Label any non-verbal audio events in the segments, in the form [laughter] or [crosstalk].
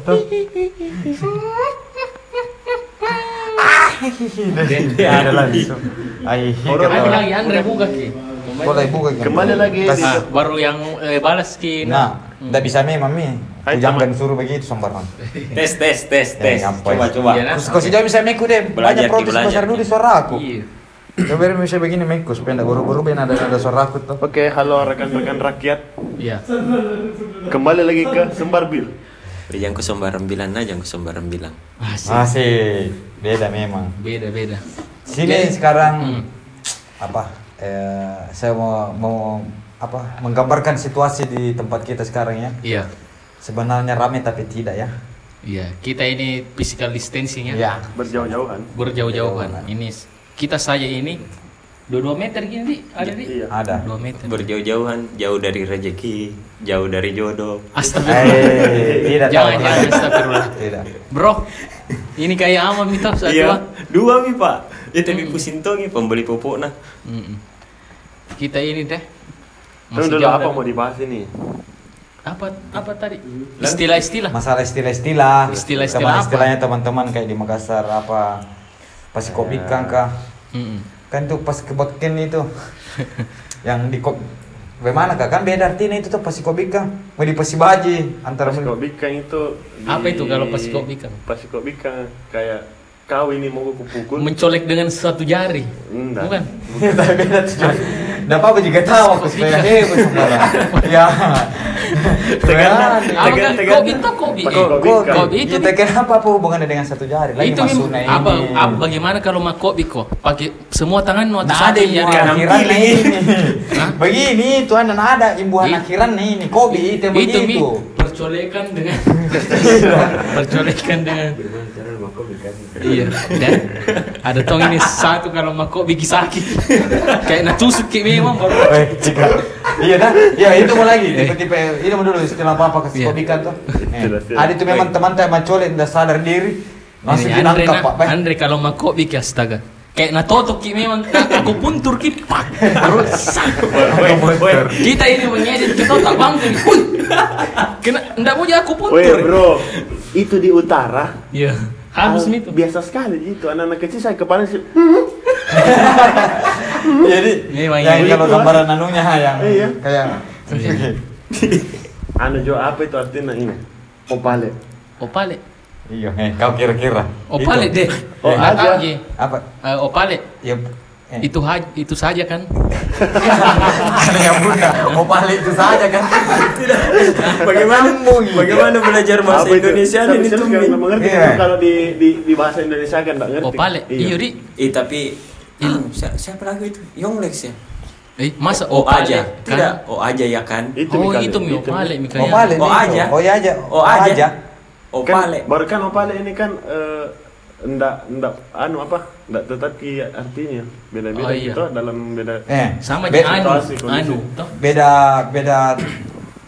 tuh. Dia ada lagi. Ai, Ada lagi Andre buka ki. Boleh buka kan? Kembali lagi Kasih- Ah, baru yang eh, balas ki. Nah, tidak bisa memang mi. Hai, Jangan suruh begitu sembarang. Tes tes tes tes. Eh, ngapain? Coba coba. Iya, nah. Kau sejauh bisa meku deh. Banyak Ki, protes besar dulu Ki. di suara aku. Iya. Coba biar bisa begini meku supaya tidak buru-buru ben ada ada suara aku tuh. Oke, halo rekan-rekan rakyat. Iya. Kembali lagi ke Sembar Bil. Jangan ku sembarang bilang aja, jangan ku sembarang bilang. Asik. Masih beda memang. Beda beda. Sini sekarang Hmm. apa? Eh, saya mau mau apa? Menggambarkan situasi di tempat kita sekarang ya. Iya. Sebenarnya ramai tapi tidak ya. Iya. Kita ini physical distancing ya. Ya. Berjauh-jauhan. Berjauh-jauhan. Ini kita saja ini dua dua meter gini di ada di. Iya. Ada. Dua meter. Berjauh-jauhan, jauh dari rezeki, jauh dari jodoh. Astagfirullah. Eh, tidak tahu. Jangan jangan astagfirullah. Tidak. Bro, ini kayak ama minta satu. Iya, dua mi pak. Ya tapi pusing tuh pembeli pupuk nah. Kita ini deh. Tunggu dulu jauh apa dari- mau dibahas ini? apa apa tadi? Istilah-istilah. Masalah istilah-istilah. Istilah-istilah Teman apa? istilahnya teman-teman kayak di Makassar apa? Pasti kopi kan kah? Kan tuh pas kebeken itu. [laughs] yang di kop Bagaimana kak? Kan beda artinya itu tuh kan. Mau di pasti baji antara Pasiko Bikang itu di- Apa itu kalau Pasiko Bikang? Pasiko Bikang kayak kau ini mau aku pukul. Mencolek dengan satu jari. Enggak. Bukan? [laughs] Tapi beda tuh. Nggak apa-apa juga tahu aku sembarang. [laughs] Ya. [laughs] Apa kan? tegan- Kopi itu Kok kan? Kopi itu kita kenapa apa hubungannya dengan satu jari? Lagi itu masuknya mim- apa, apa bagaimana kalau mak kopi kok pakai semua tangan Nah, atas ada kanan akhiran ini. Begini Tuhan dan ada imbuhan akhiran ini. Kopi itu yang begitu. percolekan dengan [laughs] percolekan dengan iya. Dan ada tong ini satu kalau mak kopi sakit. Kayak natusuk kayak memang baru. Eh, jika iya dah, iya. itu mau lagi. Tipe-tipe ini mau dulu istilah apa apa kasih Iya. kopi kan tuh. Eh. Ada itu memang teman saya macolek tidak sadar diri. Langsung ditangkap na- pak. Andre kalau mak kopi kayak astaga kayak natotok ki memang aku puntur ki pak. Baru sak. kita ini mengedit kita tak bangkit Wih. kena ndak punya aku Woi puntur bro, itu di utara. iya harus Ah, itu Biasa sekali itu anak-anak kecil saya kepala sih. [laughs] Jadi yang iya. kalau gambaran anunya yang Iya. kayak [laughs] Anu jo apa itu artinya ini? Opale. opale iya, eh, kau kira-kira. opale deh Oh. Apa? Eh, opale Ya eh. itu ha- itu saja kan Ada yang bunda, mau balik itu saja kan. Bagaimana bagaimana belajar bahasa? Indonesia ini tuh mengerti Iya. kan kalau di, di di bahasa Indonesia kan nggak ngerti. opale iya di Eh tapi anu, si- siapa lagi itu? Yonglex ya? eh masa O opale aja. kan? Tidak, O aja ya kan? Itu oh itu mi opale mi kayak Oh balik. Oh, aja. Oh ya aja. Oh aja. O Kan, pale. baru kan opale ini kan eh, ndak ndak anu apa? Ndak tetap ki artinya. Beda-beda Oh, iya. gitu dalam beda Eh, sama be- aja anu situasi, anu toh beda beda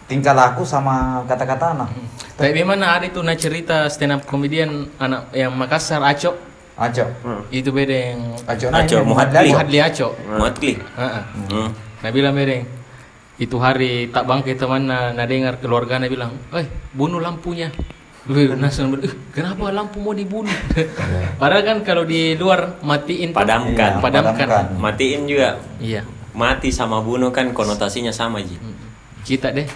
tingkah laku sama kata-kata anak. Tapi memang ada itu nah cerita stand up comedian anak yang Makassar Aco Aco. Hmm. itu beda yang Aco Aco, Muhammad Muhammad Ali. Muhadli Aco. Muat klik. Heeh. Hmm. Nah bilang mereng itu hari tak bangkai teman na, na dengar keluarganya bilang, eh bunuh lampunya. Ber- "Eh, kenapa lampu mau dibunuh? [laughs] Padahal kan kalau di luar matiin. Padamkan. Iya, padamkan. padamkan. Matiin juga. Iya. Mati sama bunuh kan konotasinya sama Ji. Kita deh.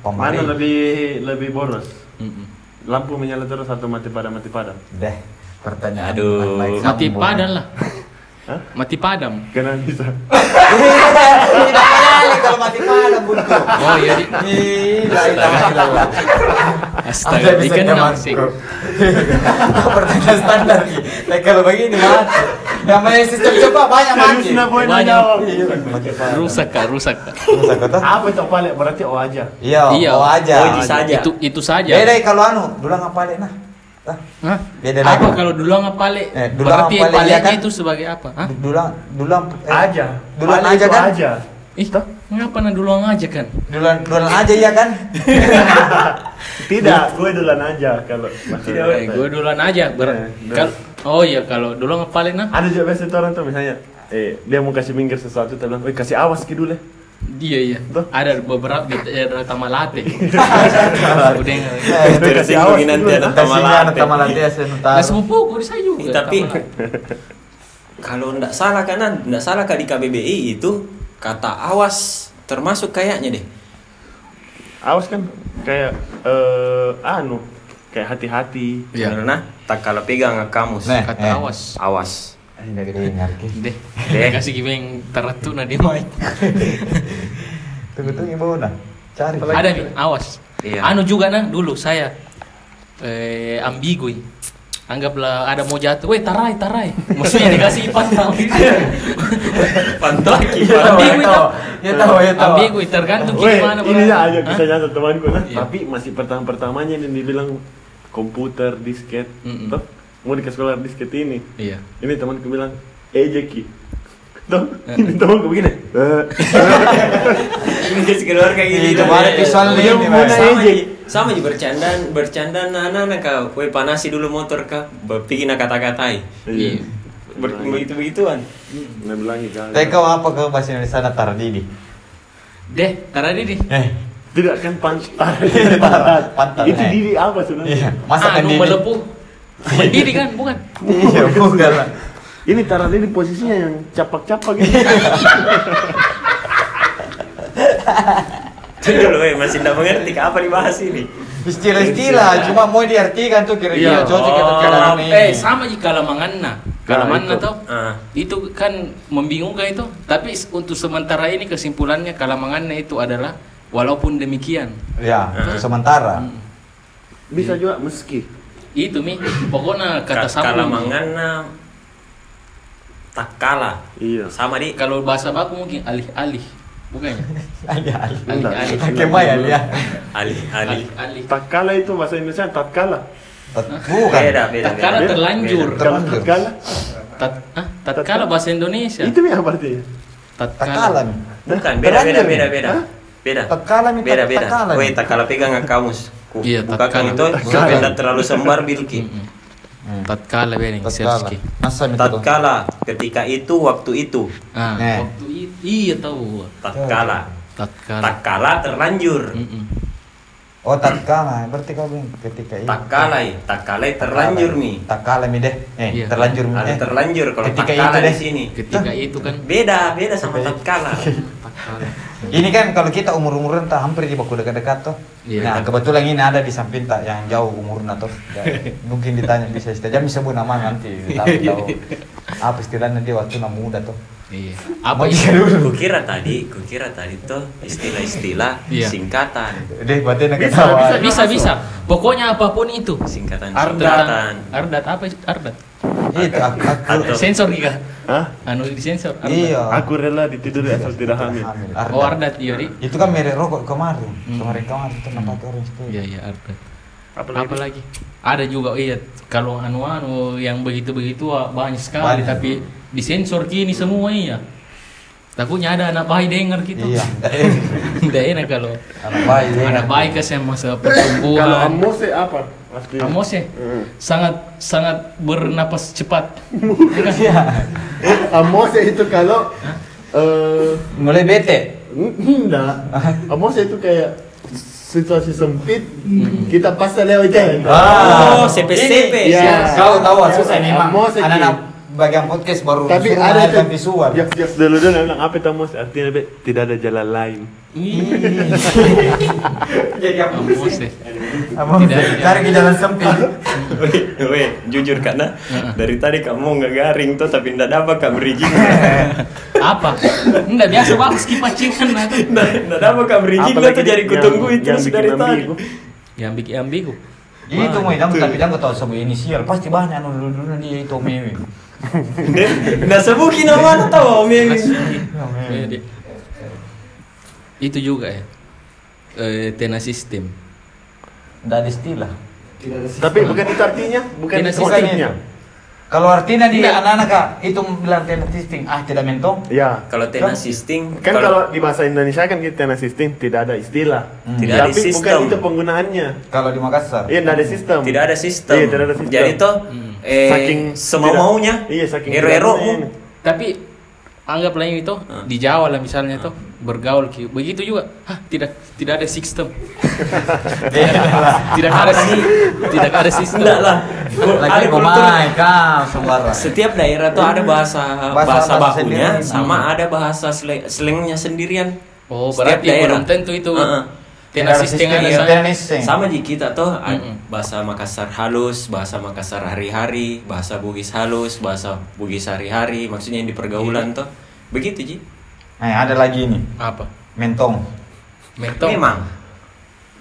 Pemari. Mana lebih lebih boros? mm-mm. Lampu menyala terus atau mati padam mati padam? Deh, pertanyaan. Aduh. Mati padam lah. [laughs] Hah? Mati padam. Kenapa bisa? Tidak kali kalau mati padam buntu. Oh iya. Gila, illallah. Astaga, ikan nangsing. bro. Pertanyaan standar nih. Nah, kalau begini mati. Namanya sistem coba banyak mati. Banyak. Iya, mati padam. Rusak kak, rusak kak. Rusak kata? Apa itu opale? Berarti O aja. Iya, Iya. oh aja. Oh, di saja. Itu itu saja. Beda kalau anu, dulu ngapalin nah. Ah, Hah? Beda Apa lagi. kalau dulang ngapale? Eh, dulang Berarti ngapale, palenya ya kan? itu sebagai apa? Hah? Dulang, dulang eh, Aja. Dulang aja kan? Aja. Ih, ngapa na dulang aja kan? Dulang, dulang aja ya kan? [laughs] Tidak, gue duluan aja kalau masalah Eh, kata. gue dulang aja. Ber Iya, kal- oh iya, kalau dulang ngapale nah. Ada juga biasa itu orang tuh misalnya, eh dia mau kasih minggir sesuatu, dia bilang, "Woi kasih awas ki dulu." Iya iya. Tuh. Ada beberapa di daerah Tamalate. Udah enggak. Eh, Terus awas nanti ada tamalate. anak tamalate ya saya Nah, sepupuku di saya juga. Tapi kalau ndak salah kan, ndak salah kan di KBBI itu kata awas termasuk kayaknya deh. Awas kan kayak eh anu kayak hati-hati. Iya. Karena tak kalah pegang kamus. Nah. Kata Eh. awas. Awas. Dari dengar. Deh. Deh. Kasih gimeng teratu na di mic. Tunggu tunggu bawa dah. Cari. Ada nih, awas. Iya. Anu juga nah dulu saya eh ambigui. Anggaplah ada mau jatuh, weh tarai tarai. Maksudnya dikasih pantang. Pantaki, Ya tahu, ya Ambigui tahu. tau. Ya tahu, ya tahu. Ambigui tergantung Weh, gimana. ini aja bisa nyata temanku nah. Tapi masih pertama-pertamanya yang dibilang komputer, disket. Toh, mau dikasih sekolah disket ini. Iya. Ini temanku bilang, eh Jeki. Tuh, ini temanku begini. Eh, [laughs] Ini kasih keluar kayak gini. Itu baru visual Dia ini, sama sama ji bercandaan, bercandaan anak-anak kau. Kue panasi dulu motor kau, bikin kata-katai. Iya. Begitu begituan. Nah bilang gitu. Tapi kau apa ke bahasa Indonesia sana Tardidi? Deh, tarai di. Eh, Tidak kan pantat. [laughs] Pantat, Itu eh. diri apa sebenarnya? iya. Masa kan anu Didi? melepuh. Mendidih kan, bukan? Iya, bukan lah. Ini taruh ini posisinya yang capak-capak gitu. Tunggu loh, eh, masih tidak mengerti apa dibahas ini. Istilah-istilah, cuma mau diartikan tuh kira-kira Iya. cocok kita Oh. terkadang Eh, sama jika kalamanganna. Kalamanna itu. toh. Ah. Itu kan membingungkan itu. Tapi untuk sementara ini kesimpulannya kalamanganna itu adalah walaupun demikian. Ya, Ah. sementara. Hmm. Bisa juga meski. Itu mi, pokoknya kata Ka sama. Kalamanganna tak kalah. Iya. Sama di Kalau bahasa baku mungkin alih-alih. Bukannya? [laughs] Alih-alih. Alih-alih. Pakai bayar ya. alih-alih. Alih-alih. Tatkala itu bahasa Indonesia tatkala. Bukan. Beda, beda. Tatkala beda. terlanjur. Beda. Kalau Terlanjur. tatkala Tat, ah, tatkala bahasa Indonesia. itu ya artinya. Tatkala. nih. Bukan, beda, beda, beda, beda. Beda. Tatkala nih, Beda, tak- beda. Weh, tak kalah pegang kamus. Iya, bukakan tatkala. itu tidak terlalu sembar bilki. Hmm. Tatkala bering Tatkala. Serski. Tatkala ketika itu waktu itu. Ah, Eh. waktu itu iya tahu. Tatkala. Tatkala. Tatkala terlanjur. Oh, tatkala. Berarti kau bilang ketika itu. Tatkala, tatkala terlanjur nih. Tatkala mi deh. Eh, Iya. terlanjur mi. Eh. terlanjur kalau Ketika tatkala itu di deh. sini. Ketika itu kan Beda, beda sama tatkala. [laughs] tatkala. Ini kan kalau kita umur-umuran tak hampir di baku dekat-dekat tuh. Iya. Nah, kebetulan ini ada di samping tak yang jauh umurnya tuh. Ya, [laughs] mungkin ditanya bisa istilah jam sebut nama nanti tapi tahu [laughs] apa istilahnya dia waktu muda tuh. Iya. Apa iya dulu? Kukira tadi, kukira tadi tuh istilah-istilah Iya. singkatan. Deh, berarti nak Bisa, bisa. Bisa bisa. Pokoknya apa pun itu. Singkatan singkatan. Ardat apa? Ardat? Itu aku, Sensor Gika. Hah? Anu disensor. Ardat. iya. Aku rela ditiduri asal tidak hamil. Ardat. Oh Ardat iya Ri. Itu kan merek rokok kemarin. Hmm. Kemarin kemarin itu nampak orang itu. Iya iya Ardat. Apalagi? Apalagi? Ada juga iya kalau anu-anu yang begitu-begitu banyak sekali Banyak. tapi disensor kini semua iya. Takutnya ada anak bayi dengar gitu. Iya. [laughs] Tidak enak kalau Anak bayi. ya. anak bayi kasih masa Kalau pertumbuhan. amose apa? Pasti. Amose Heeh. sangat sangat bernapas cepat. [laughs] Iya. Amose itu kalau eh Mulai bete. enggak. [laughs] Amose itu kayak situasi sempit kita pas lewat. Oh, Ah. CP-CP. Iya. Kau tahu susah memang. Anak-anak bagian podcast baru Tapi ada melahirkan tuh visual. Jaks jaks dulu dulu bilang apa itu Amose? Artinya Be, tidak ada jalan lain. [laughs] Jadi apa? Tidak, tidak. Cari ke jalan sempit. Weh, jujur karena dari tadi kamu nggak garing tuh tapi nggak dapat kak berijing. [laughs] Apa? Enggak biasa nah tuh. Nggak nggak dapat kak berijing tuh jadi kutunggu itu yang dari tadi. ambigu. Bikin ambigu. Itu mau tapi jangan tahu sebut inisial. Pasti banyak anu dulu dulu dia itu mewe. [laughs] Nggak sebutin nama tahu om. Itu juga ya. Eh, tena sistem. Tidak ada istilah. Tapi bukan itu artinya, bukan itu maksudnya. Kalau artinya di anak-anak Kak, itu bilang tenant sistem ah tidak mentong. Ya. Kalau tena sistem, Kan kalau di bahasa Indonesia kan kita tenant sistem tidak ada istilah. Hmm. Tidak ada Tapi bukan sistem. itu penggunaannya. Kalau di Makassar. Iya, tidak ada sistem. tidak ada sistem. Iya, tidak ada sistem. Jadi tuh Hmm. eh Saking semau maunya. Iya, saking Ero tidak ero maunya ini. Tapi anggaplah itu Ah. di Jawa lah misalnya tuh bergaul ki. Begitu juga. Hah, tidak tidak ada sistem. [laughs] Tidak ada sih. Tidak ada sistem. Enggak lah. Lagi Ada kau kultur- main kau sembarang. Setiap daerah tuh ada bahasa Bahasa- bahasa, bahasa bakunya sama ada bahasa slang- slangnya sendirian. Oh, Setiap berarti belum tentu itu. Tidak ada sistem iya, tidak sistem. Sama di kita tuh bahasa Makassar halus, bahasa Makassar hari-hari, bahasa Bugis halus, bahasa Bugis hari-hari, maksudnya yang di pergaulan tuh. Begitu Ji. Nah, ada lagi ini. apa? Mentong. Mentong. Memang.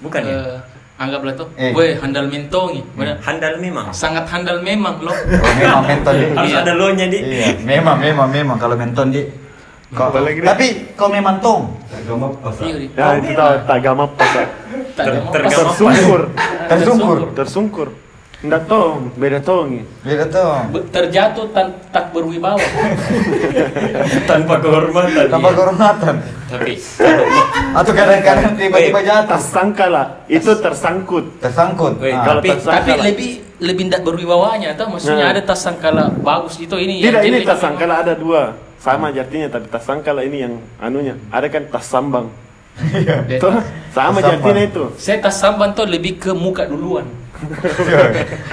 Bukan ya? Eh, anggaplah tuh. Eh. Weh, handal mentongi. Benar. Handal memang. Sangat handal memang loh. Oh, memang menton di. Harus Iya. ada lo-nya di. Iya, memang memang memang kalau menton di. Kau, tapi kau memang tong. Iya, Di. Ya itu tagama pas Tak ada Ter- tersungkur, Tersungkur. tersungkur. Ndak tong, beda tong. Beda tong. Be- terjatuh tan tak berwibawa. [laughs] Tanpa kehormatan. Tanpa Iya. kehormatan. Tapi [laughs] Atau kadang-kadang tiba-tiba jatuh. Tersangka lah, itu tersangkut. Tersangkut. Weh, Ah. kalau tapi tapi lebih lebih tidak berwibawanya atau maksudnya Nah. ada tas sangkala bagus itu ini Tidak, ini jelek. tersangka lah ada dua. Sama artinya, tapi tersangka lah ini yang anunya. Ada kan tas sambang. Dan Tuh, sama artinya itu. saya tas samban tuh lebih ke muka duluan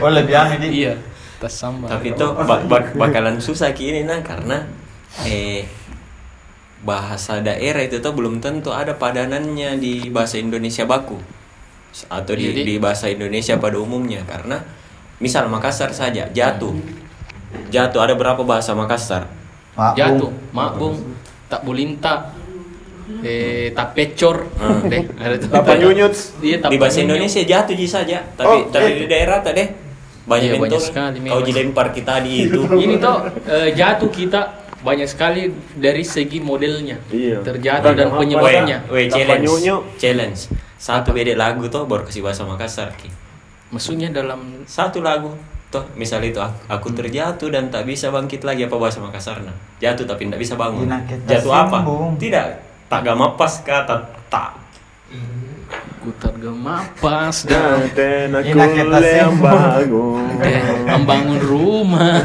oh lebih aneh di. iya tas samban tapi itu bak- bak- bakalan susah ki ini nah karena eh bahasa daerah itu tuh belum tentu ada padanannya di bahasa Indonesia baku. Atau di, Jadi- di bahasa Indonesia pada umumnya karena misal Makassar saja jatuh. Jatuh ada berapa bahasa Makassar? Maaf, jatuh Bung. makbung tak bulinta eh tak pecor Hmm. deh ada tuh Apa nyunyut? iya tak di bahasa. Indonesia jatuh ji saja tapi Oh, tapi eh. di daerah tak deh banyak Iya, banyak bentuk sekali kau memang. ji lempar kita di itu [laughs] ini tuh eh, jatuh kita banyak sekali dari segi modelnya Iya. terjatuh dan penyebabnya challenge. Challenge. Satu beda lagu tuh baru kasih bahasa Makassar ki. maksudnya dalam Satu lagu toh misal itu aku, aku terjatuh dan tak bisa bangkit lagi apa bahasa Makassar nah. Jatuh tapi tidak bisa bangun. Jatuh apa? Tidak. Tak gama pas kata tak. kutar gemapas dan Ina kita yang bangun. membangun rumah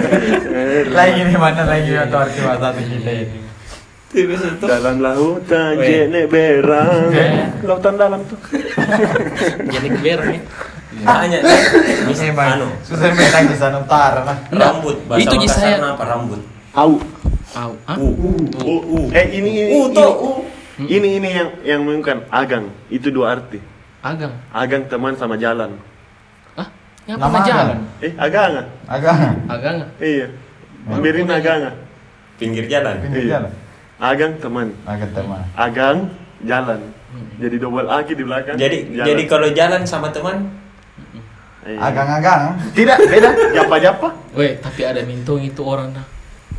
[laughs] Lagi nih mana lagi atau arti bahasa satu kita ini. Bisa. Dalam lautan jenek berang. Lautan dalam tuh. [laughs] jadi berang ya Hanya Ini bang, anu, susah main di sana utara nah. Rambut bahasa itu di Makassar saya- apa rambut? Au. Au, ah? U. U. U. Eh ini ini. U ini, toh U. ini ini yang yang mengumumkan agang. Itu dua arti. agang Agang teman sama jalan. ah ngapa Nama jalan agang. Eh, agang. Agak agang Iya. Birin agang. Pinggir jalan. pinggir Iya. jalan. Agang teman. Agak teman. Agang jalan. Jadi double lagi di belakang. Jadi jalan. jadi kalau jalan sama teman Iya. Agang-agang. Tidak, beda. Japa-japa. Weh, tapi ada mintong itu orang nah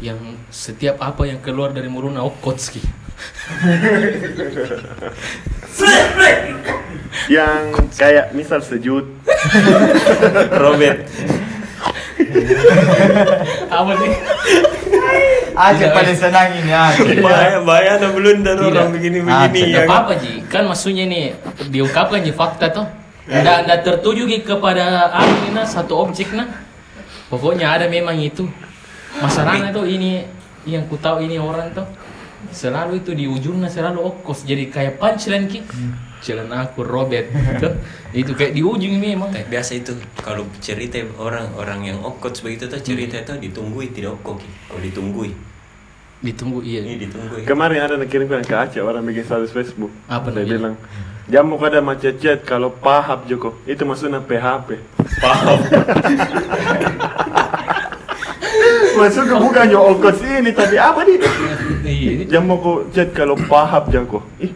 yang setiap apa yang keluar dari mulutnya oh kotski. Yang kayak misal sejut. [laughs] Robert. apa sih? Aja Tidak, pada eh. senang ini aja. bahaya bahaya ada blunder Tidak. orang begini-begini Ah, ya. Tidak apa-apa Ji, kan maksudnya nih diungkapkan Ji fakta tuh. Nggak, nggak tertuju Ji kepada ini nah, satu objek nah. Pokoknya ada memang itu. Masalahnya tuh ini yang ku tahu ini orang tuh selalu itu di ujungnya selalu okos jadi kayak punchline ki. Jalan aku Robert. Itu kayak di ujung memang. Tapi biasa itu kalau cerita orang-orang yang okot begitu tuh cerita itu ditunggui tidak okok kalau ditunggui Ditunggu iya. ini ditunggui Kemarin ada yang kirimkan ke Aceh orang bikin status Facebook. Apa Dia bilang, jamu kada macet chat kalau pahap Joko. Itu maksudnya PHP. paham [laughs] Maksudnya bukan yo ongkos ini tadi apa nih? Iya. Jamu ko chat kalau pahap Joko. Ih,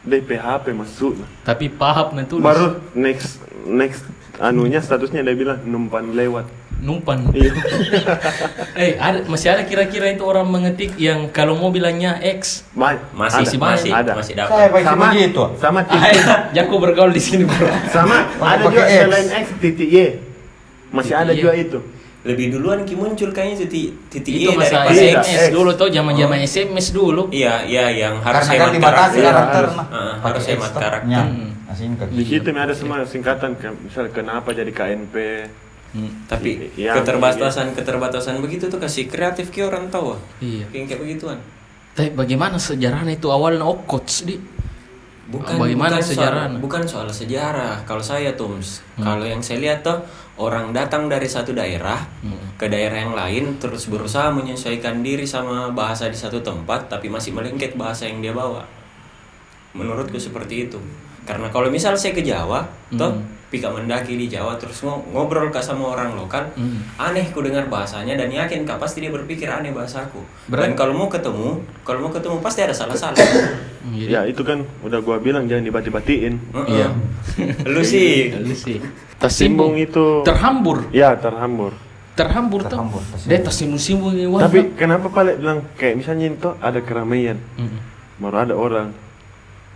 dari PHP maksudnya. Tapi paham nanti Baru next next anunya statusnya dia bilang numpan lewat. numpan. Iya. [laughs] Eh, ada masih ada kira-kira itu orang mengetik yang kalau mau bilangnya X. Ma- masih ada, masih ada. masih Saya dapat pakai Sama begitu. sama Ah, titik. Jago bergaul di sini bro. Sama ada juga X. selain X titik Y. Masih ada juga itu. Lebih duluan ki muncul kayaknya titik titik itu Y masa daripada Iya, SMS X. dulu tuh zaman-zaman SMS dulu. iya iya yang harus Karena kan hemat dibatasi karakter karakter Harus. nah. Ah, Pakai harus hemat karakter. Ya, Hmm. Di situ ada semua singkatan ke- misal kenapa jadi KNP. Hmm. tapi Iya, keterbatasan keterbatasan begitu tuh kasih kreatif ki orang tahu ah. Iya. yang kayak begituan Tapi bagaimana sejarahnya itu awalnya Okots di? Bukan Bagaimana bukan sejarahnya? soal, bukan soal sejarah. Kalau saya Tums, Hmm. kalau yang saya lihat tuh orang datang dari satu daerah Hmm. ke daerah yang lain terus berusaha menyesuaikan diri sama bahasa di satu tempat tapi masih melengket bahasa yang dia bawa. Menurutku seperti itu. Karena kalau misal saya ke Jawa, toh Hmm. Pika mendaki di Jawa terus ngo- ngobrol kak sama orang lokal, Hmm. aneh ku dengar bahasanya dan yakin kak pasti dia berpikir aneh bahasaku. Berarti- Dan kalau mau ketemu, kalau mau ketemu pasti ada salah-salah. Hmm, jadi- Ya itu kan udah gua bilang jangan dibati-batiin. Iya. Lu sih Lu sih. Tersimbung itu. Terhambur. Ya terhambur. Terhambur tuh. Tersimbung. Dia tersimbung-simbung. Tapi kenapa Pale bilang kayak misalnya itu ada keramaian, Mm. baru ada orang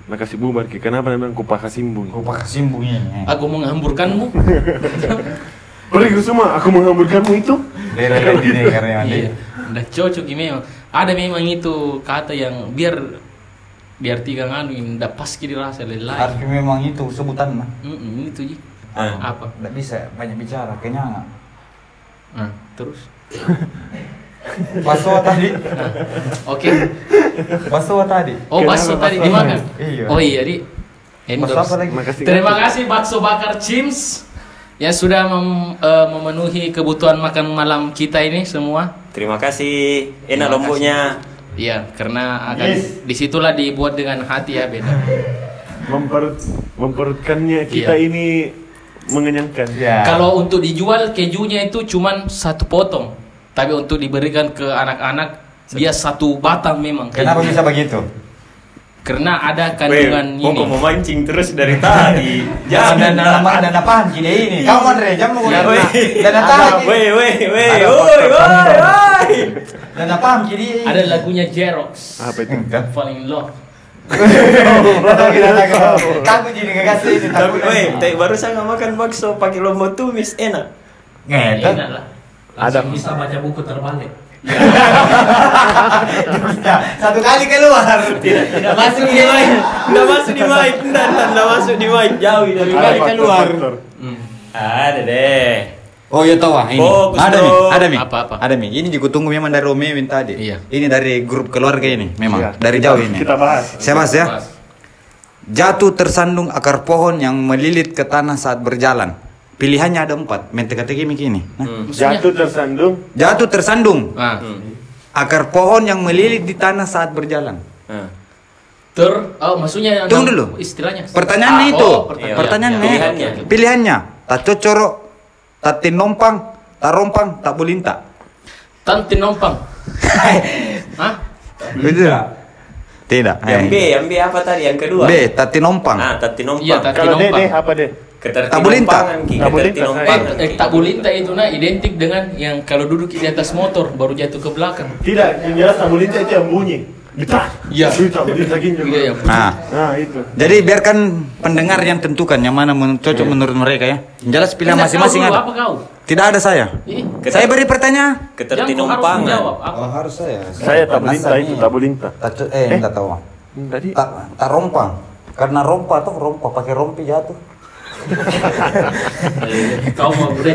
nak kasih bubar ke kenapa dia bilang kupa kasimbung Kau pakai simbung ini. eh. Aku menghamburkanmu. [laughs] pergi ke semua aku menghamburkanmu itu Dari lagi nih karena iya. Udah cocok ini memang. Ada memang itu kata yang biar diartikan anu ini ndak pas dirasa lelai. Tapi memang itu sebutan mah. Mm itu ji. Ah. Apa? Tidak bisa banyak bicara, kenyang. Nah, terus. [laughs] Bakso tadi, Nah, Oke. bakso tadi. Oh, bakso Kenapa tadi bakso? dimakan. Iya. Oh iya, di Bakso endorse. apa lagi? makasih Terima kasih bakso bakar Cims yang sudah mem- eh, memenuhi kebutuhan makan malam kita ini semua. Terima kasih. Enak Terima lomboknya. Iya, karena akan Yes. di situlah dibuat dengan hati ya beda. memperut memperutkannya kita Iya. ini mengenyangkan Ya. Kalau untuk dijual kejunya itu cuman satu potong, tapi untuk diberikan ke anak-anak dia satu batang memang. Kenapa bisa begitu? Karena ada Weh, kandungan kok ini. mau mancing terus dari tadi. [laughs] Jangan dan nama dan apaan gini ini. Kamu Andre, jam mau weh. Dan apaan? Weh, weh, weh. Ada Woi, faktor woi, faktor. woi. Dan apaan gini? Ada lagunya Jerox. apa itu. Falling in love. [laughs] Takut. Jadi nggak kasih ini. Tapi weh, tadi barusan nggak makan bakso pakai lombok tumis enak. Enak lah. Ada. Bisa baca buku terbalik. Satu kali keluar. Tidak, tidak masuk di mic. Tidak masuk di mic. Tidak, tidak, tidak masuk di mic. Jauh dari mic. faktor-faktor. Hmm. Ada deh. Oh iya tahu ah ini. Fokus ada mi, dong. ada mi. Apa, apa? Ada mi. Ini juga tunggu memang dari Romeo min tadi. Iya. Ini dari grup keluarga ini memang Iya. dari Kita- jauh ini. kita bahas Saya bahas ya. Jatuh tersandung akar pohon yang melilit ke tanah saat berjalan. Pilihannya ada empat. Mentega-tegi begini. Nah. Hmm. jatuh tersandung Jatuh tersandung Nah, Hmm. akar pohon yang melilit di tanah saat berjalan. Nah. ter oh maksudnya Tunggu dulu. istilahnya. Pertanyaannya Ah, itu. oh, pertanyaan. Pertanyaannya. Ya, ya, Pilihannya. Pilihannya. Tak cocoro, tak tinompang, tak rompang, tak bulinta. Tanti nompang. [laughs] Hah? Betul. Tidak. Yang B, yang B apa tadi? Yang kedua. B, tak tinompang. Ah, tati Iya, nompang. tati kalau nompang. deh apa deh Ketertinompangan ki, Tabulinta, ketertinompangan. Eh, tak bulinta itu nah identik dengan yang kalau duduk di atas motor baru jatuh ke belakang. tidak yang jelas tabulinta itu yang bunyi Betul. Iya. Tabulinta juga. Iya, iya. Nah, Nah, itu. jadi biarkan pendengar yang tentukan yang mana men- cocok menurut mereka ya. Yang jelas pilihan masing-masing ada. Apa kau? Tidak ada saya. Saya beri pertanyaan. yang kau harus harus saya. Saya tabulinta itu tabulinta. Eh, Eh. tak tahu. Tadi Tak, rompang. Karena rompa tuh rompa pakai rompi jatuh. Eh, Kau mau bre.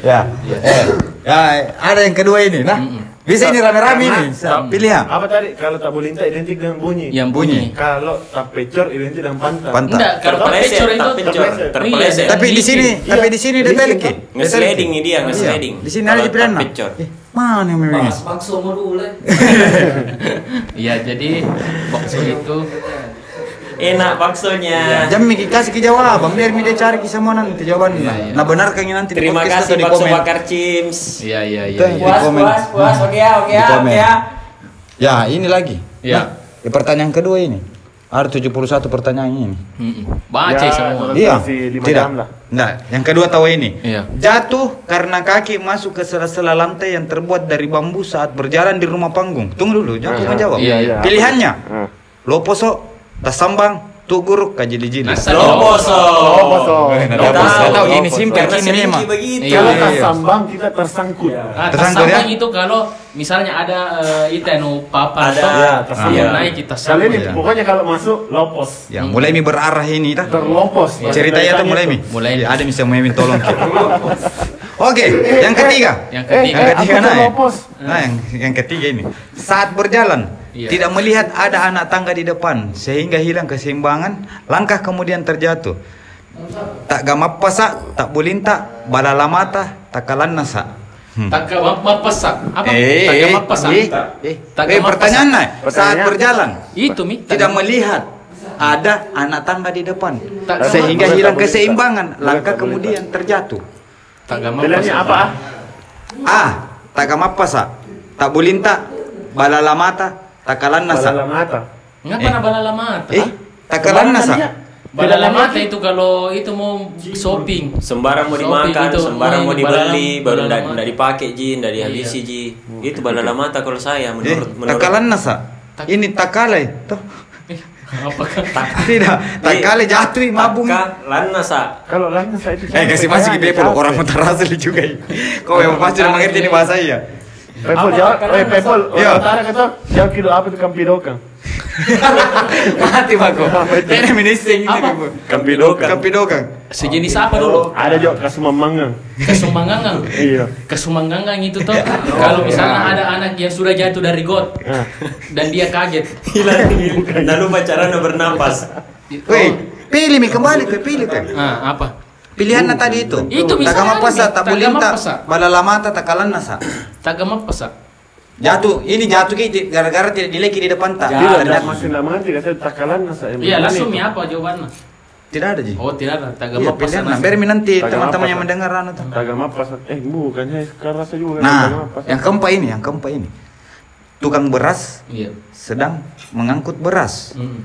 ya. Eh, ya, ada yang kedua ini. Nah, bisa ini rame-rame ini. Karena- Pilihan. Apa tadi? Kalau tabulinta identik dengan bunyi. Yang bunyi. Kalau tapecor identik dengan pantat. Pantat. Enggak, kalau Terpeleset, pecor itu terpecor, terpeleset. Tapi di sini, Iya. tapi di sini detail Licin, ki. kan? Nge-sliding ini dia, Iya. nge-sliding. Di sini ada pilihan. nah. pecor. Eh, mana yang memang? bakso mau dulu. [laughs] Iya, jadi bakso itu Enak baksonya. Jam Miki kasih ke jawaban, biar mi dia cari ke semua nanti jawabannya. Iya, iya. Nah benar kan nanti Terima podcast kasih di bakso komen. bakar Cims. Iya, iya, iya. Iya. Di Puas, puas, puas. Oke ya, oke ya, oke ya. Ya ini lagi. Iya. Nah, di pertanyaan kedua ini. Ada 71 pertanyaan ini. Mm-mm. Baca Ya, semua. Iya. Tidak. Nah, yang kedua tahu ini. Iya. Jatuh karena kaki masuk ke sela-sela lantai yang terbuat dari bambu saat berjalan di rumah panggung. Tunggu dulu, jangan Ah, menjawab. iya, iya. Pilihannya. Ah. Loposo, tasambang, tuguruk, kajili-jili. Nasa- Loposo. Loposo. Nggak Tahu, tahu, tahu ini simpel ini memang. Iya, Kalau iya, tak iya. sambang kita tersangkut. Ah, Tersangkut, tersambang ya? itu kalau misalnya ada eh, itu anu papan Ada. toh, Iya, ah, tersambang. naik kita Kali sambung. ini Iya. pokoknya kalau masuk lopos. Ya, mulai mi berarah ini dah. Terlopos. Ceritanya tuh mulai mi. Mulai. Ya, ada bisa mulai mi tolong. [laughs] Oke, yang ketiga. Yang ketiga. Yang ketiga nah, ya. Nah, yang, yang ketiga ini. Saat berjalan, Iya. tidak melihat ada anak tangga di depan sehingga hilang keseimbangan, langkah kemudian terjatuh. Tak gamap pasa, tak bulinta, balala mata, tak kalan nasa. Hmm. Tak mapasak. Apa? Eh, tak eh, mapasak. eh, eh, Tak eh, gamap pertanyaan nah, Pertanyaan. saat berjalan Itu mi. tidak melihat ada anak tangga di depan Tak- sehingga hilang keseimbangan, langkah kemudian terjatuh. Tak gamap Pilihannya apa? ah? A. Tak gamap pasa, tak bulinta, balala mata, tak kalan nasa. Balala mata. Ngapa Eh. na balala mata? Eh, tak kalan nasa. dia? Balala mata itu kalau itu mau shopping. Sembarang mau Shopping dimakan, itu, sembarang mau dibeli, baru ndak ndak dipakai ji, ndak Iya. dihabisi ji. Itu balala mata kalau saya Eh, menurut tak menurut. kalan nasa. Tak- Ini tak kalai, toh. [laughs] [laughs] Eh, Apakah? Tidak, tak kalai jatuh mabung. Taka lana sa. Kalau saya itu Eh, kasih masih ke Bepol, orang [laughs] mutar asli juga. Kau yang pasti udah mengerti ini bahasa iya. Apa? jawab, eh Iya. orang utara kata, jawab kilo [laughs] apa itu kampidokan? Mati bako. Ini ministing ini. Apa? Bu. Kampidokan. Kampidokan. Sejenis apa dulu? Ada juga kasumamangang. Kesumanggangang. Iya. Kesumanggangang itu tuh [laughs] kalau misalnya ada anak yang sudah jatuh dari got Ah. dan dia kaget. Hilang Lalu [laughs] pacaran bernapas. Woi, pilih mi kembali ke pilih ke. Ah, apa? Pilihannya tadi itu. Itu tak misalnya, gamap pasa, tak tak bulinta, gamap pasa. balala mata, tak kalan nasa. Tak gamap pasak. Jatuh, ini jatuh ki gara-gara tidak dileki di depan tak. Tidak, Ternyata- tidak masih tidak takalan saya. Iya, langsung ya apa jawabannya? Tidak ada ji. Oh, tidak ada. Tak Iya, pilihan. Nah, biar nanti Tak teman-teman yang pasa. mendengar anu tuh. Tagama pas eh bukan ya sekarang rasa juga Nah, tagama yang keempat ini, yang keempat ini. Tukang beras Iya. sedang mengangkut beras. Mm.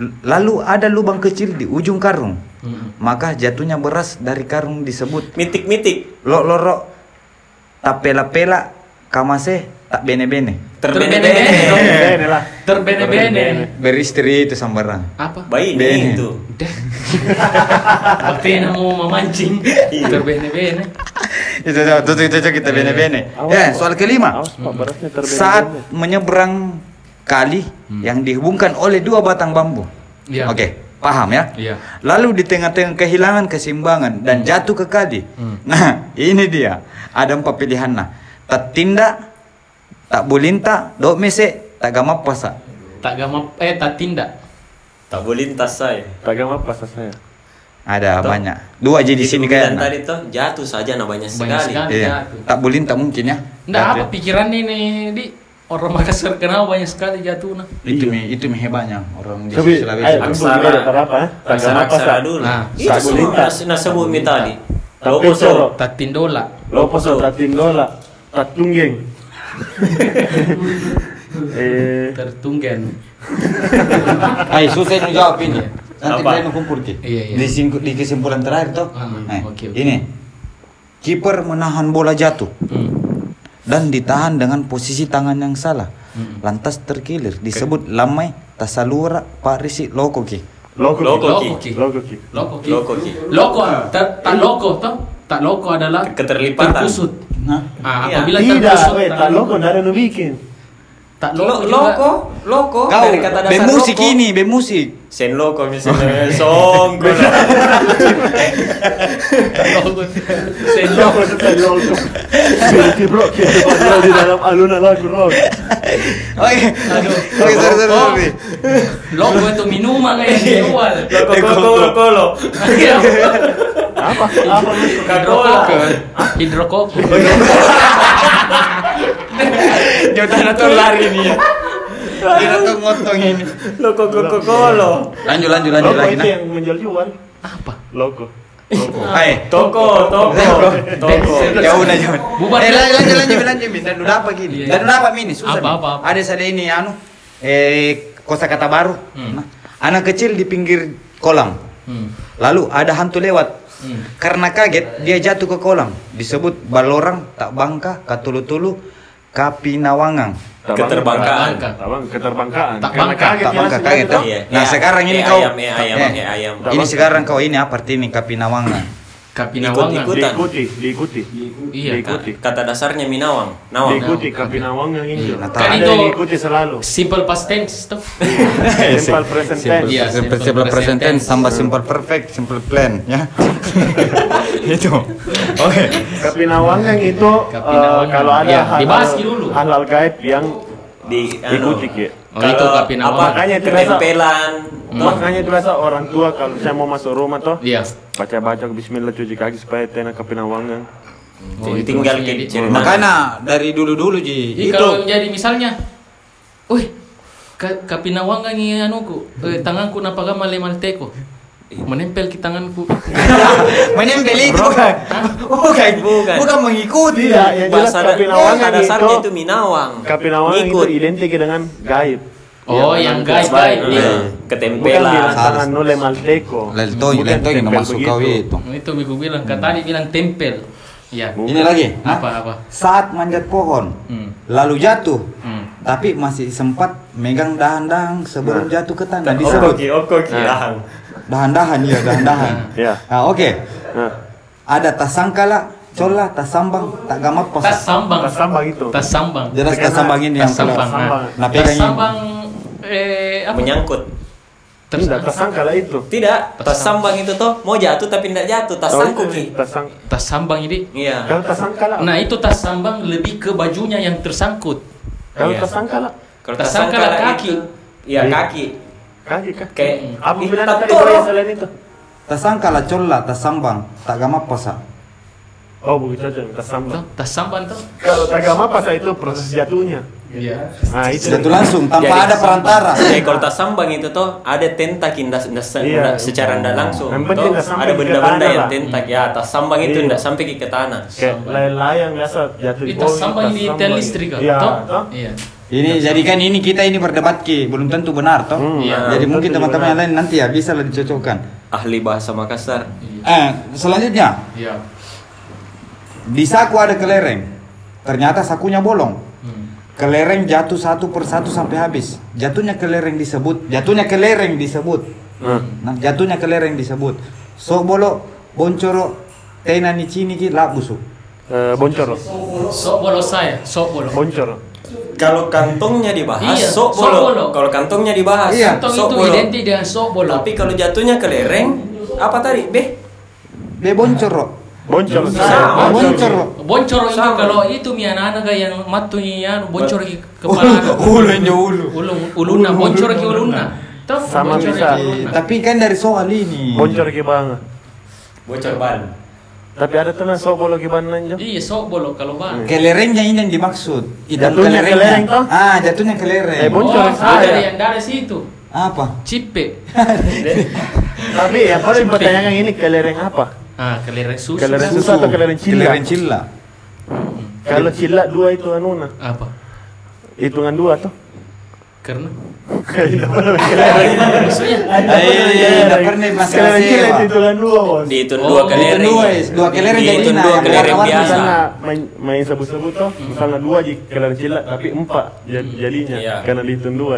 Lalu ada lubang kecil di ujung karung. Mm. Maka jatuhnya beras dari karung disebut Mitik-mitik. lo loro tapela-pela kamase tak bene-bene. Terbene-bene. Terbene-bene. Bene lah. Terbene-bene. Beristri itu sambarang. Apa? Bayi Bene. itu. Bakti mau memancing. Terbene-bene. itu itu itu, itu kita bene-bene. Awas, Ya, Pak. soal kelima. Terbene. Saat menyeberang kali yang dihubungkan oleh dua batang bambu. Iya. Oke, paham ya? Iya. Lalu di tengah-tengah kehilangan keseimbangan dan jatuh ke kali. Hmm. [laughs] Nah, ini dia. Ada empat pilihan nah. Tak tindak, tak bulinta, dok mese, tak gamap pasa. Tak gamap eh tak tindak. Tak boleh lintas saya. Tagama pas saya. Ada Toh. banyak. Dua aja di sini kayak. tadi tuh jatuh saja nah banyak Banyak sekali. sekali. Iya. jatuh. Tak bulinta mungkin ya. Enggak apa pikiran ini di orang Makassar kenapa banyak sekali jatuh nah. Itu Iya. mi itu mi hebatnya orang di Tapi Sulawesi. ayo Aksara- kumpul kita ada apa? eh? Tagama pas. Aksara-aksara dulu. Nah, itu tak semua boleh lintas. nas, nasebut mi tadi. Tapi Lopo soro. soro. Tak tindola. Lopo so tatindola. Tatunggeng. [laughs] eh Tertunggen. Ay, [laughs] susah ini jawab ini. Nanti Apa? kalian kumpul ki. Iya, iya. Di, di kesimpulan terakhir toh. Ah. Ini. Kiper menahan bola jatuh Hmm. Dan ditahan dengan posisi tangan yang salah. Hmm. Lantas terkilir disebut lamai tasalura parisi loko ki. Loko. Ki. Loko ki. Loko ki. Loko ki. Loko. Tak loko toh. Tak loko adalah Keterlipatan. terkusut. Nah, Ah, Iya. apabila Tidak, terkusut tak loko ada nu bikin. Tak Lo, loko juga. loko, loko kau dari kata dasar bemusik loko. ini, bemusik. Sen loko misalnya. [laughs] Loko. Sen Loko loko. itu loko. Berarti bro, kita padahal di dalam alunan lagu rock. Oke. Oke, sorry, sorry, Oh. sorry. Loko itu minuman yang dijual. Loko koko kolo. Iya. Apa? Apa? Hidrokoko. Hidrokoko. [laughs] [laughs] Jodoh tuh lari nih ya. Dia tuh ngotong ini. Loko koko kolo. Lanjut, lanjut, lanjut Loko lagi itu nah. yang menjual jual. Apa? Loko. Hai. Toko, toko, toko. Jauh dah jauh. Bubar. Eh lanjut lanjut lanjut lanjut Min. Dan udah apa gini? Dan udah apa mini? Susah. Apa, apa, apa. Ada saya ini anu eh kosakata baru. Hmm. Nah, anak kecil di pinggir kolam. Hmm. Lalu ada hantu lewat. Hmm. Karena kaget dia jatuh ke kolam. Disebut balorang tak bangka katulu-tulu kapinawangang. Keterbangkaan. Tabang, keterbangkaan. Tak bangka, kaget Tak bangka kaget. Iya. Nah Eh, sekarang ini eh, kau ayam, eh, ayam, ayam. Ini sekarang kau ini apa arti ini kapinawangang? Kapinawangan. Ikut-ikutan. Diikuti, diikuti. Iya. Diikuti. Kata dasarnya Minawang. Nawang. Diikuti Nah, Kapinawangan itu. Iya, Kan itu- yang diikuti selalu. Simple past tense tuh. Simple present tense. Iya, simple, simple simple present present tense tense. tambah simple perfect, simple plan ya. [laughs] itu. Oke. Kapinawangan itu eh, Kapinawangan. kalau ada Ya, dulu. hal-hal gaib yang Di anu, diikuti Ki. Oh, itu kalau Kapinawangan. apa Makanya itu biasa- tempelan. Makanya itu biasa orang tua kalau saya mau masuk rumah toh Iya. baca-baca Bismillah cuci kaki supaya tenak Kapinawangan. Oh, itu tinggal maksudnya ke di- cerita. Makanya dari dulu-dulu Ji, Jadi itu kalau jadi misalnya, wih, ka, kapinawangan ni anuku, eh, tanganku napaka male malteko. Menempel ke tanganku. [laughs] menempel itu bukan. Bukan, Bukan. bukan mengikuti. Iya, yang jelas Bahasa Kapinawangan bahasa dasarnya itu Minawang. Kapinawangan itu identik dengan gaib. Oh, Iya, yang baik. gaib. Iya. Iya. Bukan Ketempelan. bilang tangan nule malteko. Leltoy, Bukan leltoy nggak tempel masuk kau itu. Itu biku bilang, kata tadi bilang tempel. Ya. Ini lagi. Apa apa? Saat manjat pohon, Hmm. lalu jatuh, Hmm. Tapi masih sempat megang dahan-dahan sebelum jatuh ke tanah disebut ki, oko ki. Nah. dahan-dahan ya dahan-dahan. [laughs] Ya. Nah, oke. Nah, Ada tasangkala, cola, tasambang, tak gamap pas. sambang. tas sambang itu. Tas sambang. Jelas tasambang ini yang Tas sambang. sambang. Nah, Tas pegang ini. sambang eh apa? Menyangkut. Tidak, tas sangkala itu. Tidak, Tas tas sambang itu toh mau jatuh tapi tidak jatuh, tas Oh, itu ki. Tas sang. tas sambang ini. Iya. Kalau tas sangkala. Nah, itu tas sambang lebih ke bajunya yang tersangkut. Kalau Iya. tas sangkala. Kalau tas sangkala sangkala kaki. itu- Iya, Iya. kaki. Kaki kah? Kayak Apa bilang tak tadi selain itu? Tasangkala, cola, tasambang, tak gamap pas. Oh, begitu saja tas Tuh, sambang. tas sambang tuh. Kalau tagama pas itu proses jatuhnya. Iya. Nah, itu. Jatuh langsung tanpa Jadi, ada perantara. Jadi kalau tas sambang itu toh ada tentak indah Iya. secara tidak langsung. Yang penting Toh, ada benda-benda yang tentak ya tas sambang itu Iya. tidak sampai ke tanah. Kayak layang-layang biasa jatuh Itu sambang sambang. tel listrik kan? Iya, Toh? toh? Iya. Ini jadikan ini kita ini berdebat ki, belum tentu benar toh. Hmm, Iya. Jadi mungkin teman-teman yang lain nanti ya bisa lah dicocokkan. Ahli bahasa Makassar. Eh, selanjutnya Iya. di saku ada kelereng. Ternyata sakunya bolong. Hmm. Kelereng jatuh satu persatu sampai habis. Jatuhnya kelereng disebut, jatuhnya kelereng disebut. Nah, Nah, jatuhnya kelereng disebut. So bolo boncoro tena ni cini ki labusu. eh, boncor. Sok bolo saya, sok bolo. Boncor. Kalau kantongnya dibahas, Iya, sok bolo. bolo. Kalau kantongnya dibahas, Iya. Kantong sok itu bolo. identik dengan sok bolo. Tapi kalau jatuhnya ke lereng, apa tadi? Beh, Be boncoro. Boncor. Sama. Boncoro. Boncor itu kalau itu mi anak-anak yang matunya anu boncor ke kepala. [laughs] Ulu yang ulu. Ulun uluna boncor ke uluna. Sama boncor bisa. Tapi kan dari soal ini. Boncor ke bang. bocor ban. Tapi ada tenan sok bolo ke jo. Iya, sok bolo kalau bang. Kelerengnya ini yang dimaksud. Idam Jatuhnya kelereng toh? Ah, jatuhnya kelereng. Eh, boncor Oh, ada yang dari situ. Apa? Cipe. [laughs] Tapi yang paling pertanyaan ini kelereng apa? Ah, kelereng susu. Kelereng susu atau kelereng cilla? Kelereng cilla. Kalau cilla dua itu anuna. Apa? Hitungan dua tuh. Karena. Dihitung Oh, dua kelereng. dua, kelereng jadi Dihitung dua yang kelereng biasa. Misalnya main, main sebut-sebut tuh, misalnya dua di kelereng cilla tapi empat jad- jadinya Iya. karena dihitung dua.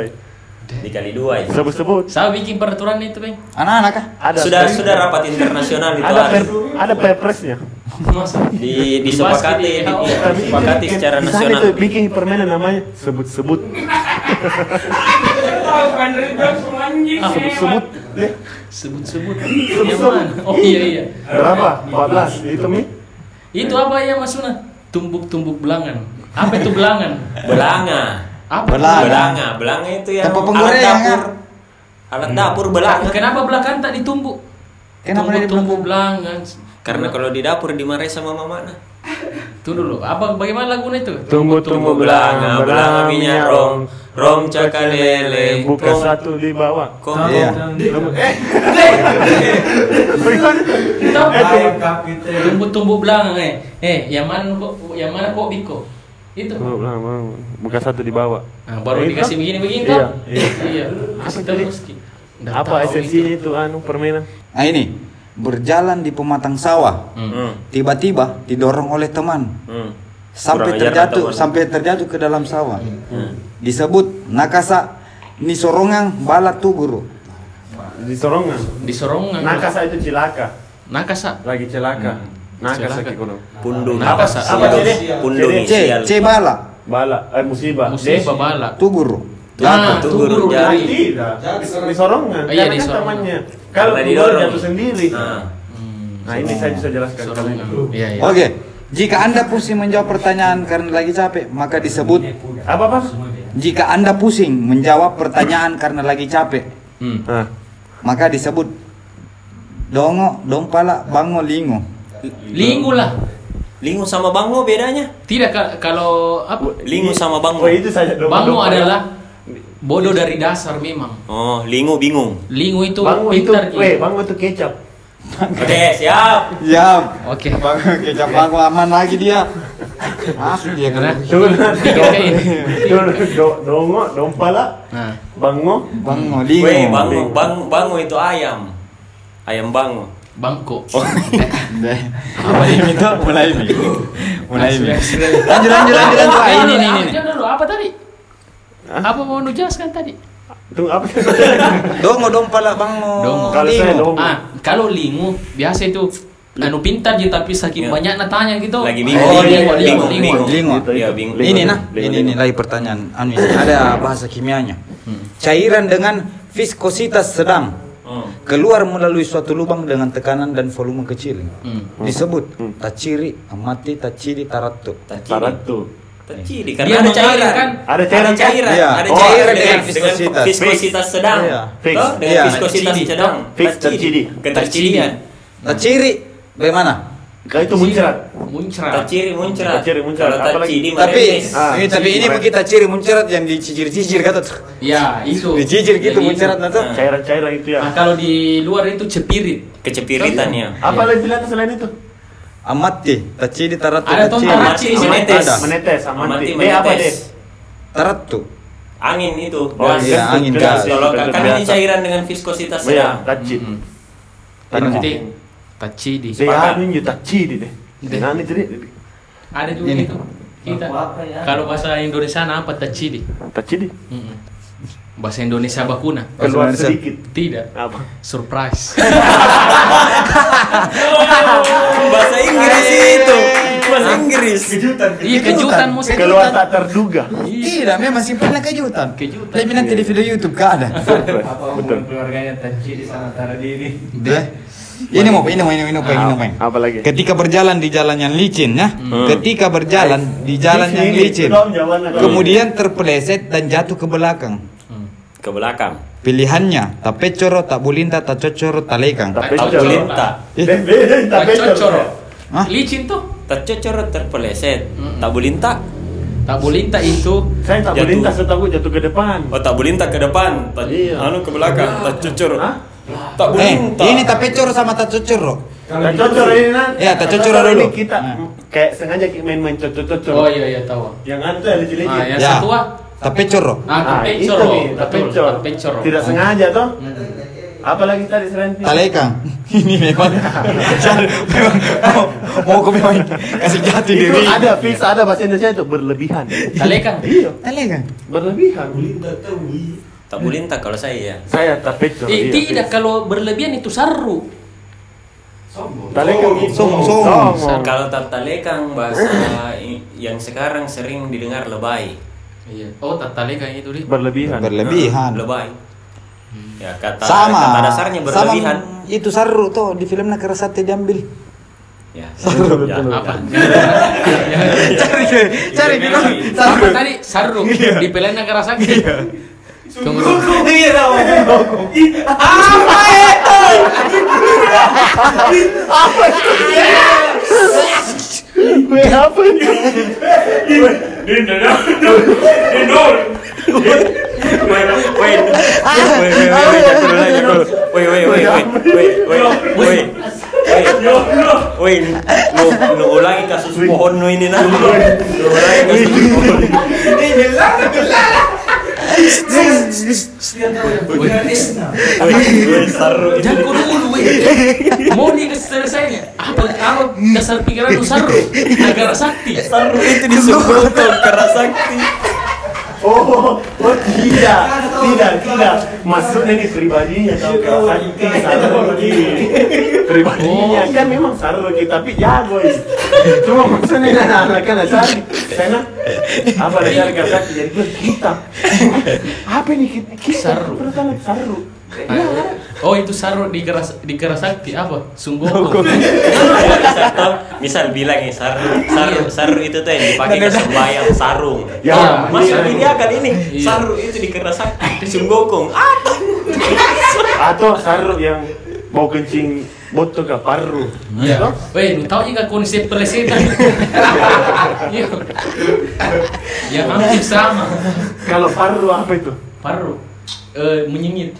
Dikali dua ya. Sebut-sebut saya bikin peraturan itu, Bang. Anak-anak kah? ada Sudah per- sudah rapat internasional itu ada ada. per, ada perpresnya. Masa? Di disepakati di- di- iya, disepakati secara di nasional. itu bikin permainan namanya sebut-sebut. Sebut-sebut. deh. Sebut-sebut. Sebut-sebut. Mana? Oh iya iya. Berapa? 14. Itu mi? Itu apa ya maksudnya? Tumbuk-tumbuk belangan. Apa itu belangan? Belanga. Apa? Belangan. Belanga, belanga itu yang Tempat alat penggorengan. dapur. Alat dapur belanga. Kenapa belakang tak ditumbuk? Kenapa dia Tumbuk-tumbuk belangan. Karena kalau di dapur dimarahi sama mamana. Tuh dulu, apa bagaimana lagunya itu? Tumbuh-tumbuh belanga, belanga minyak rom, rom cakalele, Buka kom- satu di bawah. kom- Iya. Eh. Bagaimana? Tumbuk-tumbuk belangan eh. Eh, yang mana kok yang mana kok biko? Itu. Belanga, belanga. Buka satu di bawah. Nah, baru Itu? dikasih begini-begini Iya, kan? iya. Iya. Apa tadi? Apa esensinya itu anu permainan? Nah ini, berjalan di pematang sawah. Hmm. Hmm, Tiba-tiba didorong oleh teman hmm. sampai Kurang terjatuh teman. sampai terjatuh ke dalam sawah. Hmm. Disebut nakasa ni sorongang bala tuguru. Di sorongan. Di sorongan. Nakasa itu cilaka. Nakasa. lagi celaka. Nah, Celaka. kasih kono. Pundung. Apa, Apa? Pundung? C. C bala. Bala, eh musibah. Musibah bala. Tuguru. Nah, tuguru guru, dari. Tidak, disorongan. Iya, kan disorongan. temannya. Kalau didorong. jatuh sendiri. Nah, Nah, ini saya bisa jelaskan kalian. Iya, iya. Oke. Jika Anda pusing menjawab pertanyaan karena lagi capek, maka disebut Apa, Pak? jika Anda pusing menjawab pertanyaan karena lagi capek, Hmm. Maka disebut dongo, dompala, bango, lingo. Lingu lah. lingu sama bango bedanya? Tidak ka- kalau apa? Lingu sama bango. Oh, itu saja. Bango domba. adalah bodoh dari dasar memang. Oh, lingu bingung. Lingu itu Bango itu, pintar. weh, bango itu kecap. Oke, siap. Ya, Oke. bango kecap bango aman lagi dia. Masuk dia kan. Tiga kain. Tuh, do- dongo, dompala, Nah, bango. Bango, lingo. Weh, bango, bango, bango itu ayam. Ayam bango. Bangko. Deh. Apa ini tuh? Mulai ini. Mulai ini. Lanjut, lanjut, lanjut, lanjut. Ah, ini, ini, ini. Jangan dulu, apa tadi? Apa mau nu jelaskan tadi? Tunggu apa? Dongo, dompala, bango. Dongo. Kalau saya dongo. Ah, kalau lingu biasa itu anu pintar je tapi saking Iya. banyak tanya gitu. Lagi bingung. Oh, lingu, lingu, lingu, lingu. lingu. Lingo. Itu, Iya, itu. bingung. Ini nah, ini ini lagi pertanyaan. Anu ini ada bahasa kimianya. Cairan dengan viskositas sedang Hmm. Keluar melalui suatu lubang dengan tekanan dan volume kecil. Hmm. Disebut Hmm. taciri, amati, taciri, tarattu. Tarat tuh. Terciri Dia karena ada mengalir cairan. kan? Ada cairan, cairan. Iya. Ada Oh, cairan ada dengan, dengan dengan viskositas. viskositas sedang. Iya. Fix. Toh, dengan Iya. viskositas sedang. Fix. Ketercirian. Taciri, bagaimana? Kalau itu muncrat. Muncrat. Terciri muncrat. Terciri muncrat. Kalau Apalagi- terciri Tapi. Ah, ini, tapi ini ciri. begitu ciri muncrat yang dicicir-cicir kata tuh. Ya, itu. Dicicir gitu Jadi muncrat itu. nah tuh. Ah. Cairan-cairan itu ya. Nah, kalau di luar itu cepirit. Kecepiritan ya. Apa lagi bilang selain itu? Amati, taciri, tarattu, Ada tuh taciri. taraci sini. Menetes. Ada. Menetes, Amati amati. Eh apa deh? Tarattu. Angin itu. Oh, iya, angin, gas. Kalau kan ini cairan dengan viskositas Iya, sedang. taci. Mm-mm. Ini Nanti taci di. Dia Sepakat. anu juga taci di deh. Nah, ini tadi. Ada juga Ini. itu. Kita. Kalau bahasa Indonesia apa taci di? Taci di. Bahasa Indonesia bakuna. Keluar sedikit. Tidak. Apa? Surprise. [laughs] Bahasa Inggris itu. Bahasa Inggris. Iya kejutan musik. Keluar tak terduga. Tidak, memang simpelnya kejutan. Kejutan. Tapi nanti di video YouTube gak ada. Betul. keluarganya taci di sana taruh diri. Deh. Ini mau ini mau ini mau ini mau ini mau. Apa lagi? Ketika berjalan di jalan yang licin ya. Ketika berjalan di jalan Ini, yang ini, licin. Kemudian terpeleset dan jatuh ke belakang. Ke belakang. Pilihannya tak pecoro, tak bulinta, tak cocoro, tak lekang. Tak Tak. Tabulinta. Eh, tak. Cocoro. Hah? Licin tuh. Tercocor terpeleset. Mm-mm. Tabulinta. Tak bulinta itu Saya tak lintas setahu jatuh ke depan. Oh, tabulinta ke depan. Ta- Iya. Anu ke belakang. Tercocor. Hah? Eh, Tabulinta. ini tak pecoro sama tak cocoro. Tak cocor ini nan. Ya, tak Tak cocor cocor dulu. ini kita Nah. kayak sengaja kita main-main cocor-cocor. Oh iya iya tahu. Yang tuh yang licin-licin. Ah, yang Ya. satu ah. Tak pecoro. Ah, Ah, tak Betul, pecor. tak pecoro. Tidak sengaja toh. Apa lagi tadi selain itu? Tak lekang. [laughs] Ini memang memang mau, mau kau memang kasih jati Itu diri. ada fix ada bahasa Indonesia itu berlebihan. Talekan. Iya, Tak lekang. berlebihan. Tabulinta kalau saya ya. Saya tak pecor. Eh, iya, tidak fix. kalau berlebihan itu saru. Talekang. Sombong, sombong. Sombong. Kalau tartalekang bahasa yang sekarang sering didengar lebay. Iya. Oh, tak talekan itu dia. Berlebihan. Berlebihan. Lebay. Ya kata Sama. kata dasarnya berlebihan. Sama itu saru tuh di filmnya Kerasate diambil. Ya. [laughs] Betul, Ya. Apa? [laughs] cari cari Iya, bilang iya. Apa tadi? Saru. Di pelena kerasakti. Tunggu. Weh, apa ini? Wait, wait, wait, wait, wait, jangan dulu, jangan dulu. Wait, wait, wait, wait, wait, wait, wait. Wait, nu, nu ulangi kasus pohon ini nah. Nu ulangi kasus pohon. Wait, wait, saru Jangan kau dulu. Mau nih selesainya. Apa apa dasar pikiran lu saru? Negara sakti. Saru itu disebut kerasakti. Oh, oh tidak, tidak, tidak. Maksudnya ini pribadinya tahu sakti, salah begini. pribadinya kan memang saru kita tapi jago ini. Cuma maksudnya anak-anak kan cari karena apa ada cari kata jadi gue hitam. Apa nih kita? kita Saru. Saru. Oh itu saru di keras di kerasakti apa? Sunggoko. Atau misal bilang ya saru, saru, saru itu tuh yang dipakai ke sembayang sarung. Ya, Iya, masih iya. lebih dia kali ini. Iya. Saru itu di sunggokong. Ah, Atau saru yang mau kencing botol ke paru. Iya. Weh, lu tahu juga konsep pelesetan? [laughs] Iya. Yang hampir sama. Kalau paru apa itu? Paru. Eh, menyengit.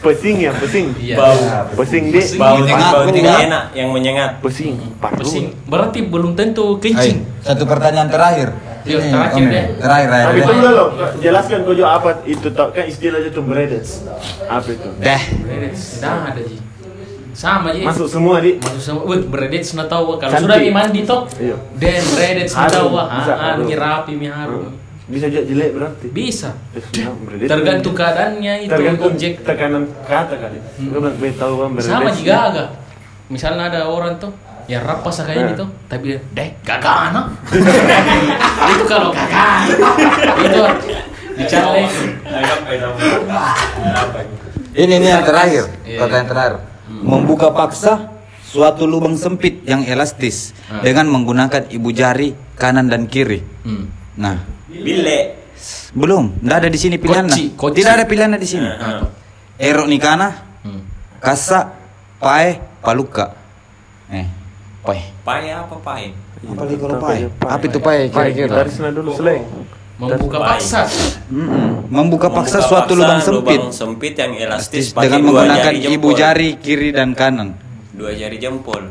Pesing ya, pesing. Iya. bau, Pesing di bau, Menyengat, bau tidak enak, yang menyengat. pesing, paru. Pesing. Berarti belum tentu kencing. satu pertanyaan terakhir. Yuk, Ini, terakhir Om, deh. Terakhir, terakhir. Tapi deh. tunggu dulu, jelaskan kau juga apa itu tau kan istilahnya tuh breaded. Apa itu? Deh. Dah ada ji. Sama ji. Masuk semua di. Masuk sama, wih, beredet sudah tahu kalau sudah mandi Iya. dan beredet sudah tahu, ah, harum. mi rapi, mi harum. Bisa juga jelek berarti. Bisa. Breaded. Tergantung keadaannya itu tergantung objek. tekanan kata kali. Gue bilang tahu kan. Sama juga agak. Misalnya ada orang tuh ya rapas kayak Eh. gitu, tapi dia, deh gagah anak. [laughs] itu kalau gagah, itu bicara Ini ini yang terakhir, Iya. pertanyaan terakhir. Membuka paksa suatu lubang sempit yang elastis Ah. dengan menggunakan ibu jari kanan dan kiri. Hmm. Nah, Bile. belum, tidak ada di sini pilihan. Koci, koci. Tidak ada pilihan di sini. Ah, Erok nikana, Hmm. kasa, pae, paluka. Eh, pae. Pai apa pai? Apa lagi kalau pae? Pae. Apa itu pae kira-kira? Dari sana dulu seleng. Membuka paksa. Mm-mm. Membuka paksa Membuka suatu paksa lubang sempit lubang sempit yang elastis pakai dengan menggunakan jari ibu jari kiri dan kanan. Dua jari jempol.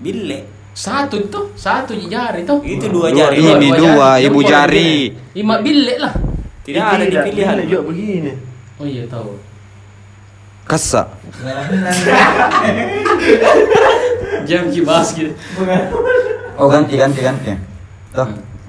Bile. Satu itu, satu jari tuh. Itu dua Dua- jari. Ini Dua dua, jari, ibu jari. Lima bilik lah. Tidak ada di pilihan. Ini juga begini. Oh iya tahu. Kasa. [laughs] Jam kibas gitu. Oh ganti ganti ganti. Tuh.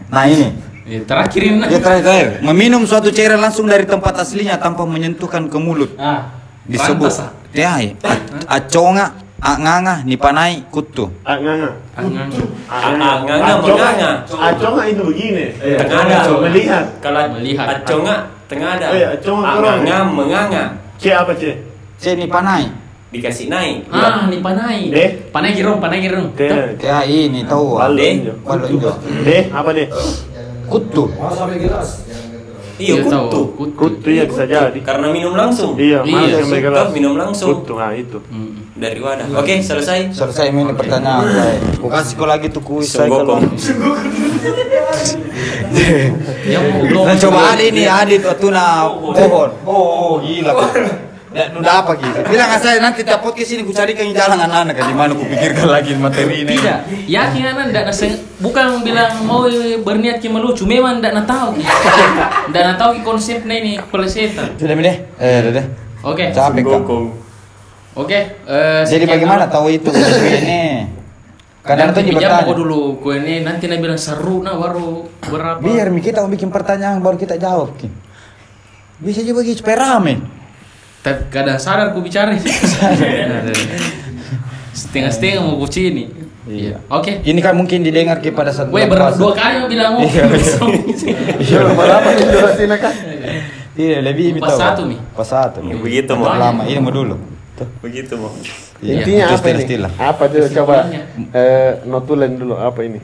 Nah ini. Ya, terakhir ini. Ya terakhir, terakhir. Meminum suatu cairan langsung dari tempat aslinya tanpa menyentuhkan ke mulut. Ah, Disebut. pantas, ah. Ya, ya. A- aconga, anganga, nipanai, kutu. Ah, nganga. Angang. Ah, ah, nganga, menganga. Aconga itu begini. Tengah ada. Melihat. Kalau Melihat. aconga tengah ada. Oh iya. Anganga, menganga. C apa C? C nipanai. Dikasih naik. Ah, ni panai. Deh. Panai girong, panai girong. D. Ya ini tahu. ah. Balon. D. Balon jo. D apa D? Kutu. Iya, tahu. kutu. Kutu. Kutu ya bisa jadi. Karena minum langsung. Iya, Iya, mana yang suka gelas? minum langsung. Kutu, nah itu. Hmm. Dari wadah. Oke, selesai. Selesai ini pertanyaan saya. Ku kasih kau lagi tuh kuis saya kalau. Nah coba ada ini adit waktu na pohon. Oh, gila kok. Udah apa gitu? Bilang ke saya nanti tiap podcast ini ku carikan jalan anak-anak di mana ku pikirkan lagi materi ini. Tidak, yakin anak ndak nase bukan bilang mau berniat ki melucu, memang ndak na tahu. Ndak na tahu ki [laughs] konsepnya ini pelesetan. Sudah deh. Eh, udah deh. Oke. Capek. Sunggokong. Oke, eh, Jadi bagaimana tahu itu [laughs] ini? Kadang tuh bertanya. aku dulu kue ini nanti nak bilang seru nah baru berapa Biar Mi, kita mau bikin pertanyaan baru kita jawab. Bisa juga begitu supaya rame. Tapi kadang sadar ku bicara setengah-setengah mau kuci ini Iya. oke Ini kan mungkin didengar ki pada saat Weh, berdua kali mau bilang mau Iya. Iya, berapa ini durasi kan? Iya, lebih ini Pas tahu. satu, Mi. Pas satu. Mi. Begitu mau. Lama, ini mau dulu. Begitu mau. Iya, Intinya itu apa ini? Apa tuh coba eh notulen dulu apa ini?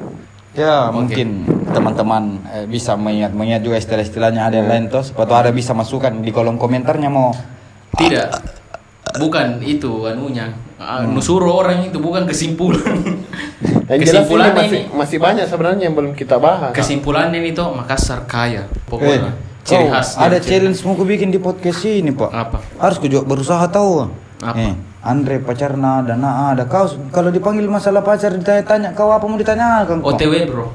Ya Oke. mungkin teman-teman eh, bisa mengingat mengingat juga istilah-istilahnya ada yang lain tuh. Sepatu ada bisa masukkan di kolom komentarnya mau. Tidak bukan itu anunya Ah, Hmm. nusuro orang itu bukan kesimpulan [laughs] Yang jelas ini kesimpulannya masih, ini masih banyak sebenarnya yang belum kita bahas. kesimpulannya ini tuh Makassar kaya Eh, pokoknya ciri kau khas ada challenge mau ku bikin di podcast ini pak. apa Harus ku juga berusaha tahu. Apa? Eh, Andre pacarna ada nah ada kau kalau dipanggil masalah pacar ditanya-tanya kau apa mau ditanyakan kau? OTW bro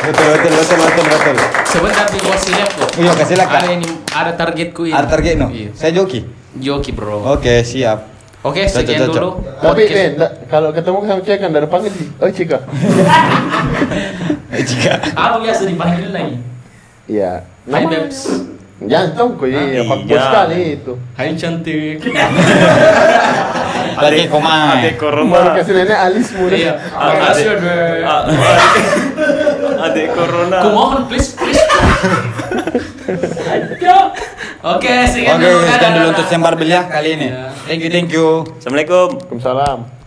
Betul betul betul betul betul. Sebentar di bos lihat kok Iya, kasih silakan. ada ini ada targetku ini Ada target no? iya. Saya joki. joki bro Oke siap. Oke, Cocok, sekian cocok. dulu. Tapi podcast. Ben, da- kalau ketemu sama kan dari panggil sih. Oh Cika. Eh, Jika Apa biasa dipanggil lagi? Iya. Hai Babs. Jangan tongko iya, Ah, fuckboy iya. sekali itu. Hai cantik. Lagi komai. Adek Baru corona. kasih nenek alismu deh. Iya. Adek- [laughs] Adek corona. Kumohon please Oke, sekian Oke, dulu, sekian dulu untuk sembar belia kali ini. Ya. Thank you, thank you. Assalamualaikum. Waalaikumsalam.